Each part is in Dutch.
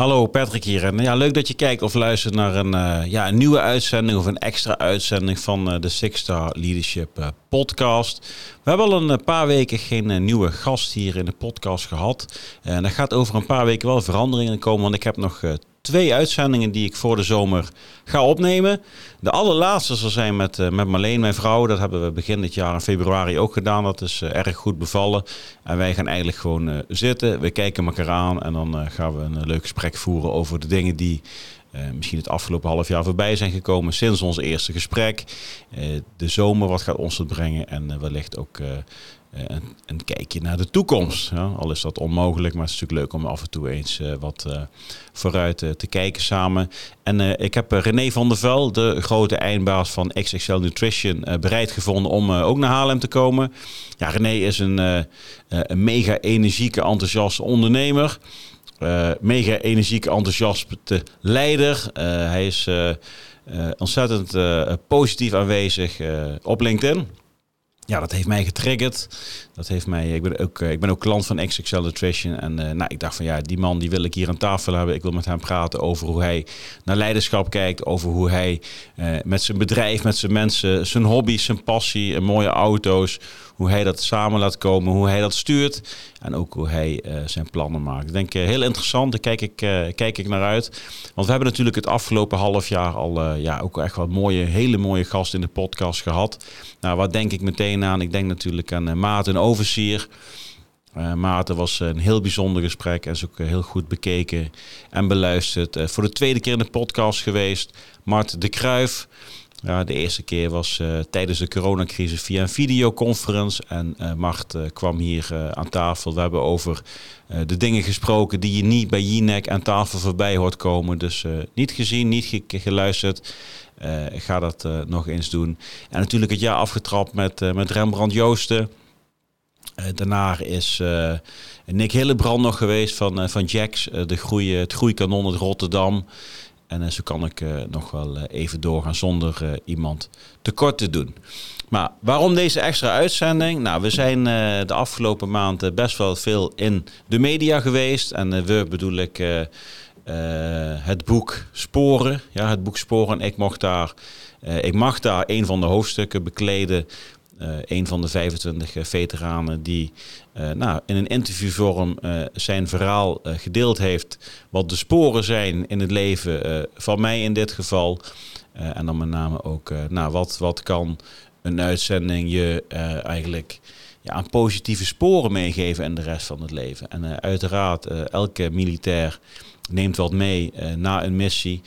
Hallo Patrick hier. En ja, leuk dat je kijkt of luistert naar een, uh, ja, een nieuwe uitzending of een extra uitzending van uh, de Six Star Leadership podcast. We hebben al een paar weken geen nieuwe gast hier in de podcast gehad. En dat gaat over een paar weken wel veranderingen komen, want ik heb nog twee uitzendingen die ik voor de zomer ga opnemen. De allerlaatste zal zijn met, uh, met Marleen, mijn vrouw. Dat hebben we begin dit jaar in februari ook gedaan. Dat is uh, erg goed bevallen. En wij gaan eigenlijk gewoon uh, zitten. We kijken elkaar aan en dan gaan we een leuk gesprek voeren over de dingen die misschien het afgelopen half jaar voorbij zijn gekomen sinds ons eerste gesprek. de zomer, wat gaat ons het brengen en wellicht ook eh, een, een, kijkje naar de toekomst. Ja, al is dat onmogelijk, maar het is natuurlijk leuk om af en toe eens uh, wat uh, vooruit te kijken samen. En ik heb René van der Vel, de grote eindbaas van XXL Nutrition, bereid gevonden om ook naar Haarlem te komen. Ja, René is een, een mega energieke, enthousiaste ondernemer. mega energieke, enthousiaste leider. hij is ontzettend positief aanwezig op LinkedIn ja, dat heeft mij getriggerd. Dat heeft mij, ik ben ook, eh, ik ben ook klant van XXL Nutrition. En uh, nou, ik dacht van ja, die man die wil ik hier aan tafel hebben. Ik wil met hem praten over hoe hij naar leiderschap kijkt. Over hoe hij uh, met zijn bedrijf, met zijn mensen, zijn hobby's, zijn passie, en mooie auto's. Hoe hij dat samen laat komen, hoe hij dat stuurt. En ook hoe hij zijn plannen maakt. Denk heel interessant, daar kijk ik, kijk ik naar uit. Want we hebben natuurlijk het afgelopen half jaar al ja, ook echt wat mooie, hele mooie gasten in de podcast gehad. Nou, wat denk ik meteen aan? Ik denk natuurlijk aan Maarten Oversier. Uh, Maarten was een heel bijzonder gesprek en is ook heel goed bekeken en beluisterd. Voor de tweede keer in de podcast geweest. Mart de Kruif. Ja, de eerste keer was uh, tijdens de coronacrisis via een videoconference. En Mart kwam hier aan tafel. We hebben over de dingen gesproken die je niet bij Jinek aan tafel voorbij hoort komen. Dus niet gezien, niet ge geluisterd. ga dat nog eens doen. En natuurlijk het jaar afgetrapt met, met Rembrandt Joosten. Uh, daarna is uh, Nick Hillebrand nog geweest van, uh, van Jax, de groei, het groeikanon uit Rotterdam. En zo kan ik nog wel even doorgaan zonder iemand tekort te doen. Maar waarom deze extra uitzending? Nou, we zijn de afgelopen maanden best wel veel in de media geweest. En we bedoel ik het boek Sporen. Ja, het boek Sporen. Ik mocht daar, ik mag daar een van de hoofdstukken bekleden een van de 25 eh, veteranen die uh, nou, in een interviewvorm zijn verhaal gedeeld heeft. Wat de sporen zijn in het leven van mij in dit geval. en dan met name ook, nou, wat, wat kan een uitzending je eigenlijk ja, aan positieve sporen meegeven in de rest van het leven. En uiteraard, elke militair neemt wat mee na een missie.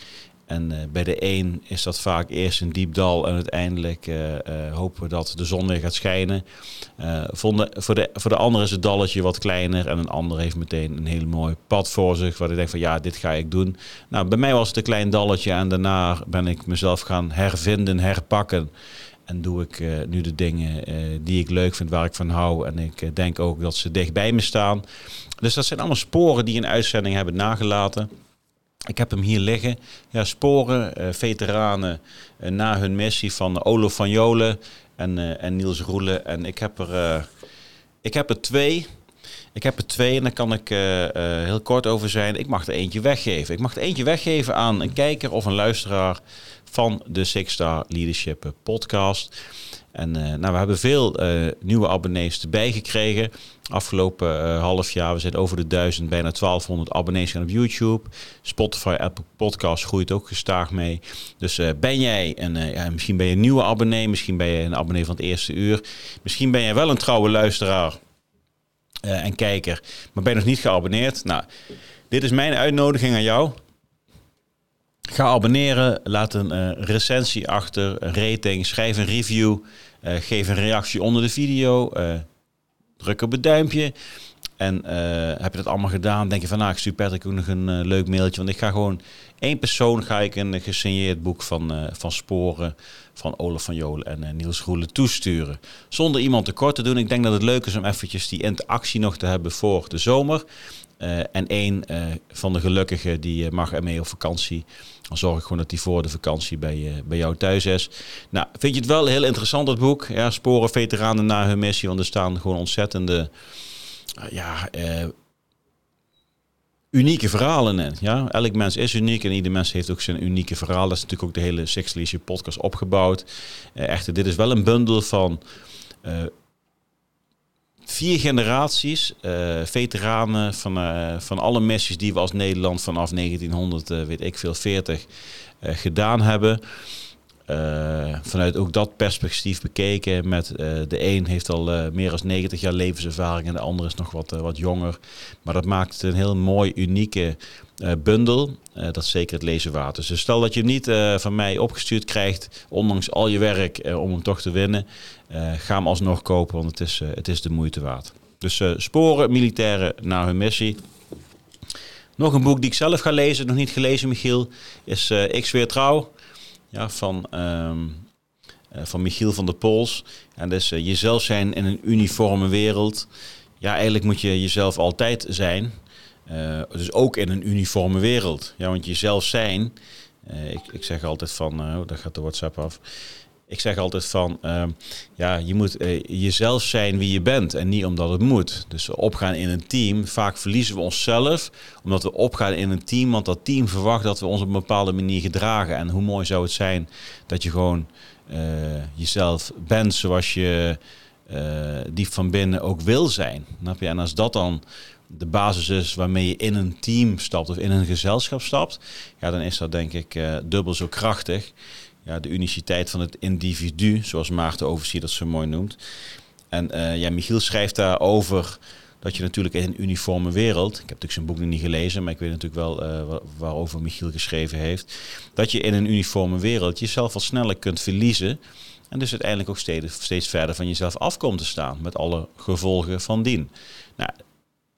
En uh, bij de een is dat vaak eerst een diep dal en uiteindelijk uh, uh, hopen we dat de zon weer gaat schijnen. voor, de, voor, de, voor de ander is het dalletje wat kleiner en een ander heeft meteen een heel mooi pad voor zich. Waar ik denk van ja, dit ga ik doen. Nou, bij mij was het een klein dalletje en daarna ben ik mezelf gaan hervinden, herpakken. En doe ik nu de dingen die ik leuk vind, waar ik van hou. En ik denk ook dat ze dicht bij me staan. Dus dat zijn allemaal sporen die een uitzending hebben nagelaten. Ik heb hem hier liggen. Ja, sporen, uh, veteranen uh, na hun missie van Olof van Jolen en, uh, en Niels Roelen. En ik heb er, ik heb er twee. Ik heb er twee en daar kan ik heel kort over zijn. Ik mag er eentje weggeven. Ik mag er eentje weggeven aan een kijker of een luisteraar van de Six Star Leadership podcast. En uh, nou, we hebben veel uh, nieuwe abonnees erbij gekregen. Afgelopen uh, half jaar, we zijn over de duizend, bijna 1200 abonnees gaan op YouTube. Spotify, Apple Podcasts groeit ook gestaag mee. Dus ben jij een, ja, misschien ben je een nieuwe abonnee, misschien ben je een abonnee van het eerste uur. Misschien ben jij wel een trouwe luisteraar en kijker, maar ben je nog niet geabonneerd. Nou, dit is mijn uitnodiging aan jou. Ga abonneren, laat een uh, recensie achter, een rating, schrijf een review, uh, geef een reactie onder de video, uh, druk op het duimpje. En heb je dat allemaal gedaan, denk je van nou, ik stuur ook nog een leuk mailtje. Want ik ga gewoon één persoon ga ik een gesigneerd boek van, van Sporen van Olaf van Jolen en Niels Roelen toesturen. Zonder iemand tekort te doen. Ik denk dat het leuk is om eventjes die interactie nog te hebben voor de zomer. Uh, en één uh, van de gelukkigen die uh, mag ermee op vakantie. Dan zorg ik gewoon dat die voor de vakantie bij, bij jou thuis is. Nou, vind je het wel heel interessant, dat boek? Ja, sporen veteranen na hun missie. Want er staan gewoon ontzettende ja, unieke verhalen in. Ja? Elk mens is uniek en ieder mens heeft ook zijn unieke verhaal. Dat is natuurlijk ook de hele Six Leadership podcast opgebouwd. Echter, dit is wel een bundel van vier generaties, uh, veteranen van, van alle missies die we als Nederland vanaf 1900, weet ik veel, 40 gedaan hebben. Uh, vanuit ook dat perspectief bekeken. Met uh, de een heeft al uh, meer dan 90 jaar levenservaring en de ander is nog wat, wat jonger. Maar dat maakt een heel mooi, unieke bundel. dat is zeker het lezen waard. Dus stel dat je hem niet van mij opgestuurd krijgt, ondanks al je werk om hem toch te winnen. ga hem alsnog kopen, want het is, het is de moeite waard. Dus sporen militairen naar hun missie. Nog een boek die ik zelf ga lezen, nog niet gelezen Michiel, is Ik Weer Trouw ja, van, um, van Michiel van der Pols. En dus uh, jezelf zijn in een uniforme wereld. Ja, eigenlijk moet je jezelf altijd zijn. Uh, dus ook in een uniforme wereld. Ja, want jezelf zijn. ik, ik zeg altijd van, oh, daar gaat de WhatsApp af ik zeg altijd van, uh, ja, je moet uh, jezelf zijn wie je bent en niet omdat het moet. Dus opgaan in een team, vaak verliezen we onszelf omdat we opgaan in een team, want dat team verwacht dat we ons op een bepaalde manier gedragen. En hoe mooi zou het zijn dat je gewoon uh, jezelf bent zoals je diep van binnen ook wil zijn. Snap je? En als dat dan de basis is waarmee je in een team stapt of in een gezelschap stapt, ja, dan is dat denk ik dubbel zo krachtig ja, de uniciteit van het individu, zoals Maarten Overzier dat zo mooi noemt. En uh, ja, Michiel schrijft daarover dat je natuurlijk in een uniforme wereld, ik heb natuurlijk zijn boek nog niet gelezen, maar ik weet natuurlijk wel uh, waarover Michiel geschreven heeft, dat je in een uniforme wereld jezelf wat sneller kunt verliezen en dus uiteindelijk ook steeds, steeds verder van jezelf af komt te staan, met alle gevolgen van dien. Nou,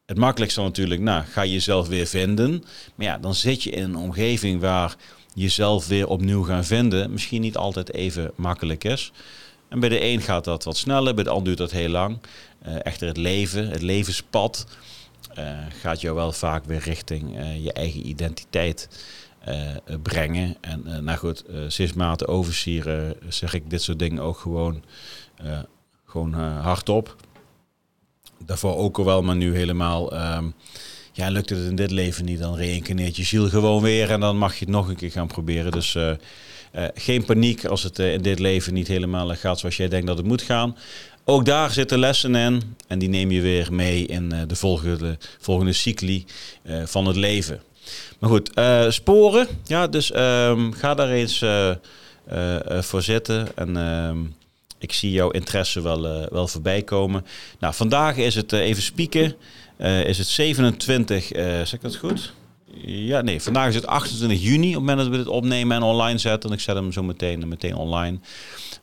het makkelijkste natuurlijk, nou, ga jezelf weer vinden. Maar ja, dan zit je in een omgeving waar jezelf weer opnieuw gaan vinden misschien niet altijd even makkelijk is. En bij de een gaat dat wat sneller, bij de ander duurt dat heel lang. Uh, echter het leven, het levenspad, uh, gaat jou wel vaak weer richting uh, je eigen identiteit brengen. En nou goed, sinds Maarten Oversier zeg ik dit soort dingen ook gewoon, gewoon hardop. Daarvoor ook al wel, maar nu helemaal... Ehm, ja, lukt het in dit leven niet, dan reïncarneert je ziel gewoon weer en dan mag je het nog een keer gaan proberen. Dus uh, uh, geen paniek als het uh, in dit leven niet helemaal gaat zoals jij denkt dat het moet gaan. Ook daar zitten lessen in en die neem je weer mee in de volgende, volgende cycli van het leven. Maar goed, sporen, ja, dus um, ga daar eens voor zitten en... Ehm, ik zie jouw interesse wel, wel voorbij komen. Nou, vandaag is het even spieken. Uh, is het 27, uh, zeg ik dat goed? Ja, nee, vandaag is het 28 juni op het moment dat we dit opnemen en online zetten. En ik zet hem zo meteen, meteen online.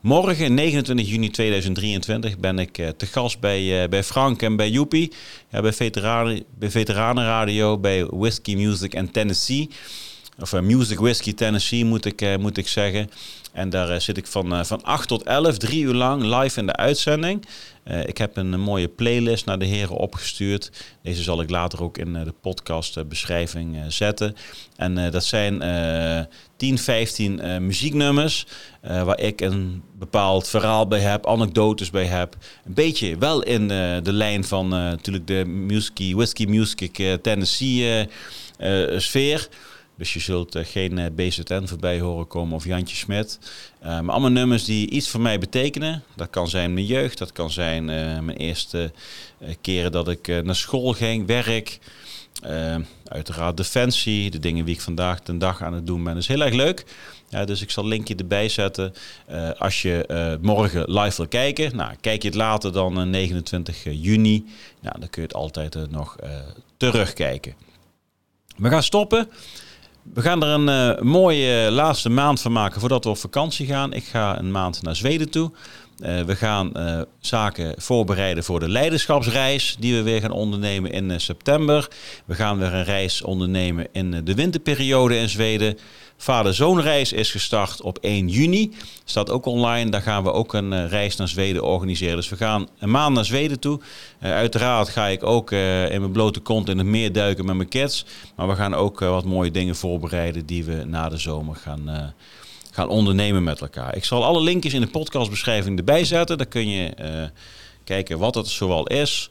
Morgen, 29 juni 2023, ben ik te gast bij, bij Frank en bij Joepie. Ja, bij, veteranen, bij Veteranenradio, bij Whiskey Music en Tennessee. Of uh, Music Whiskey Tennessee moet ik, moet ik zeggen. En daar zit ik van, van 8 tot 11, drie uur lang live in de uitzending. Ik heb een, mooie playlist naar de heren opgestuurd. Deze zal ik later ook in de podcastbeschrijving uh, zetten. En dat zijn 10, 15 muzieknummers waar ik een bepaald verhaal bij heb, anekdotes bij heb. Een beetje wel in de lijn van natuurlijk de Music, Whiskey Music Tennessee sfeer. Dus je zult uh, geen eh, BZN voorbij horen komen of Jantje Smet. Uh, maar allemaal nummers die iets voor mij betekenen. Dat kan zijn mijn jeugd, dat kan zijn mijn eerste keren dat ik naar school ging, werk. uiteraard defensie, de dingen die ik vandaag de dag aan het doen ben. Is heel erg leuk. Ja, dus ik zal linkje erbij zetten. als je morgen live wil kijken, nou, kijk je het later dan 29 juni. Nou, dan kun je het altijd nog terugkijken. We gaan stoppen. We gaan er een uh, mooie laatste maand van maken voordat we op vakantie gaan. Ik ga een maand naar Zweden toe. Uh, we gaan uh, zaken voorbereiden voor de leiderschapsreis die we weer gaan ondernemen in september. We gaan weer een reis ondernemen in de winterperiode in Zweden. Vader-zoonreis is gestart op 1 juni. Staat ook online. Daar gaan we ook een reis naar Zweden organiseren. Dus we gaan een maand naar Zweden toe. Uiteraard ga ik ook in mijn blote kont in het meer duiken met mijn kids. Maar we gaan ook wat mooie dingen voorbereiden die we na de zomer gaan, gaan ondernemen met elkaar. Ik zal alle linkjes in de podcastbeschrijving erbij zetten. Daar kun je kijken wat het zoal is.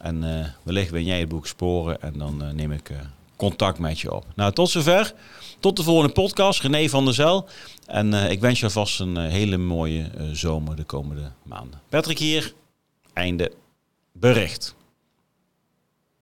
En wellicht ben jij het boek Sporen. En dan neem ik contact met je op. Nou, tot zover. Tot de volgende podcast. René van der Zel. En uh, ik wens je alvast een uh, hele mooie uh, zomer de komende maanden. Patrick hier. Einde bericht.